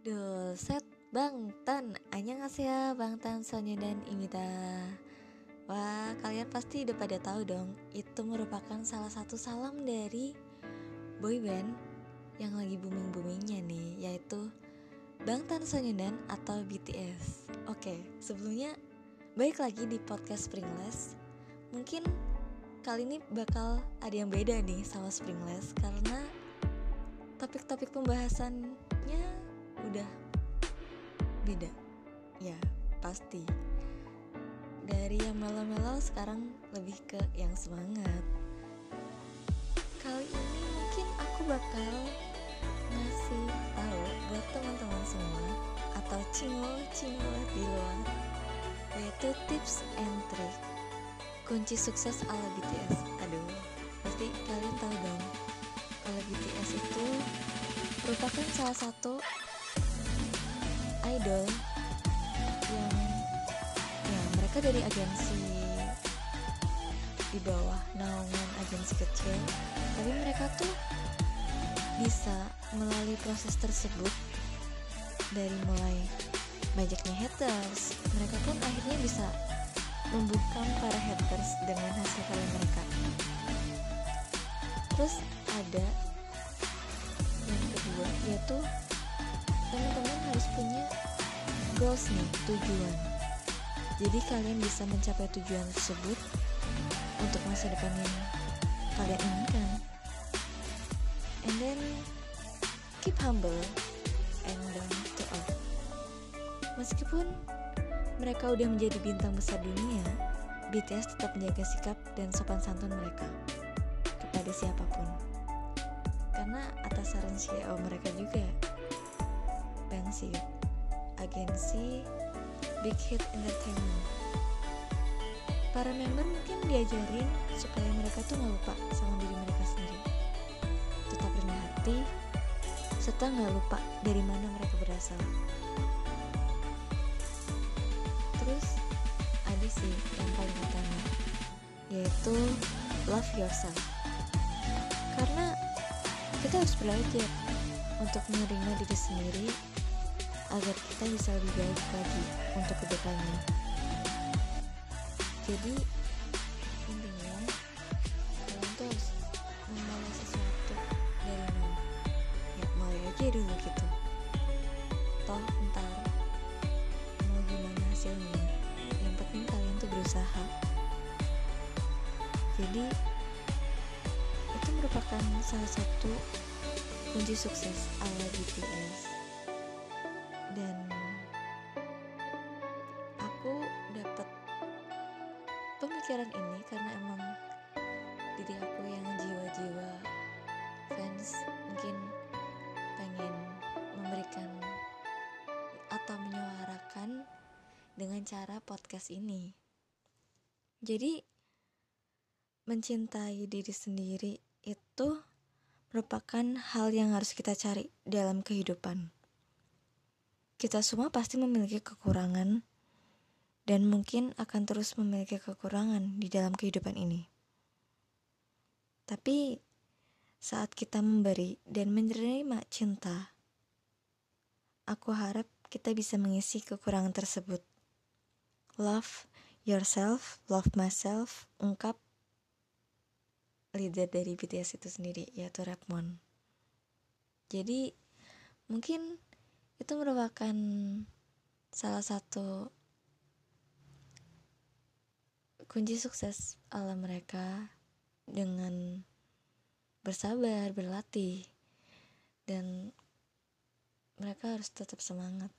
Doset Bangtan Annyeonghaseyo Bangtan Sonya dan Imita Wah kalian pasti udah pada tahu dong Itu merupakan salah satu salam dari boyband yang lagi booming-boomingnya nih Yaitu Bangtan Sonyeondan atau BTS Oke sebelumnya baik lagi di podcast Springless. Mungkin kali ini bakal ada yang beda nih sama Springless Karena topik-topik pembahasannya udah. Beda. Ya pasti. Dari yang melo-melo sekarang lebih ke yang semangat. Kali ini mungkin aku bakal ngasih tahu buat teman-teman semua atau cingol-cingol di luar yaitu tips and trick. Kunci sukses ala BTS aduh pasti kalian tahu dong. Kalau BTS itu merupakan salah satu idol yang ya mereka dari agensi di bawah naungan agensi kecil. Tapi mereka tuh bisa melalui proses tersebut dari mulai banyaknya haters. Mereka pun akhirnya bisa membuka para haters dengan hasil karya mereka. Terus ada yang kedua yaitu teman-teman harus punya goals nih, tujuan. Jadi kalian bisa mencapai tujuan tersebut untuk masa depan yang kalian inginkan. And then keep humble and down to earth. Meskipun mereka udah menjadi bintang besar dunia, BTS tetap menjaga sikap dan sopan santun mereka kepada siapa pun. Karena atas saran CEO mereka juga sih agensi Big Hit Entertainment. Para member mungkin diajarin supaya mereka tuh nggak lupa sama diri mereka sendiri. Tetap rendah hati, serta nggak lupa dari mana mereka berasal. Terus ada sih yang paling utama, yaitu love yourself. Karena kita harus belajar untuk menerima diri sendiri agar kita bisa lebih baik lagi untuk ke depannya. Jadi intinya kalian tuh harus memulai sesuatu dari nol. Ya mulai aja dulu gitu. Toh ntar mau gimana hasilnya. Yang penting kalian tuh berusaha. Jadi itu merupakan salah satu kunci sukses ala BTS pemikiran ini karena emang diri aku yang jiwa-jiwa fans mungkin pengen memberikan atau menyuarakan dengan cara podcast ini. Jadi mencintai diri sendiri itu merupakan hal yang harus kita cari dalam kehidupan. Kita semua pasti memiliki kekurangan dan mungkin akan terus memiliki kekurangan di dalam kehidupan ini. Tapi saat kita memberi dan menerima cinta, aku harap kita bisa mengisi kekurangan tersebut. Love yourself, love myself, ungkap leader dari BTS itu sendiri, yaitu Rapmon. Jadi, mungkin itu merupakan salah satu kunci sukses ala mereka dengan bersabar, berlatih, dan mereka harus tetap semangat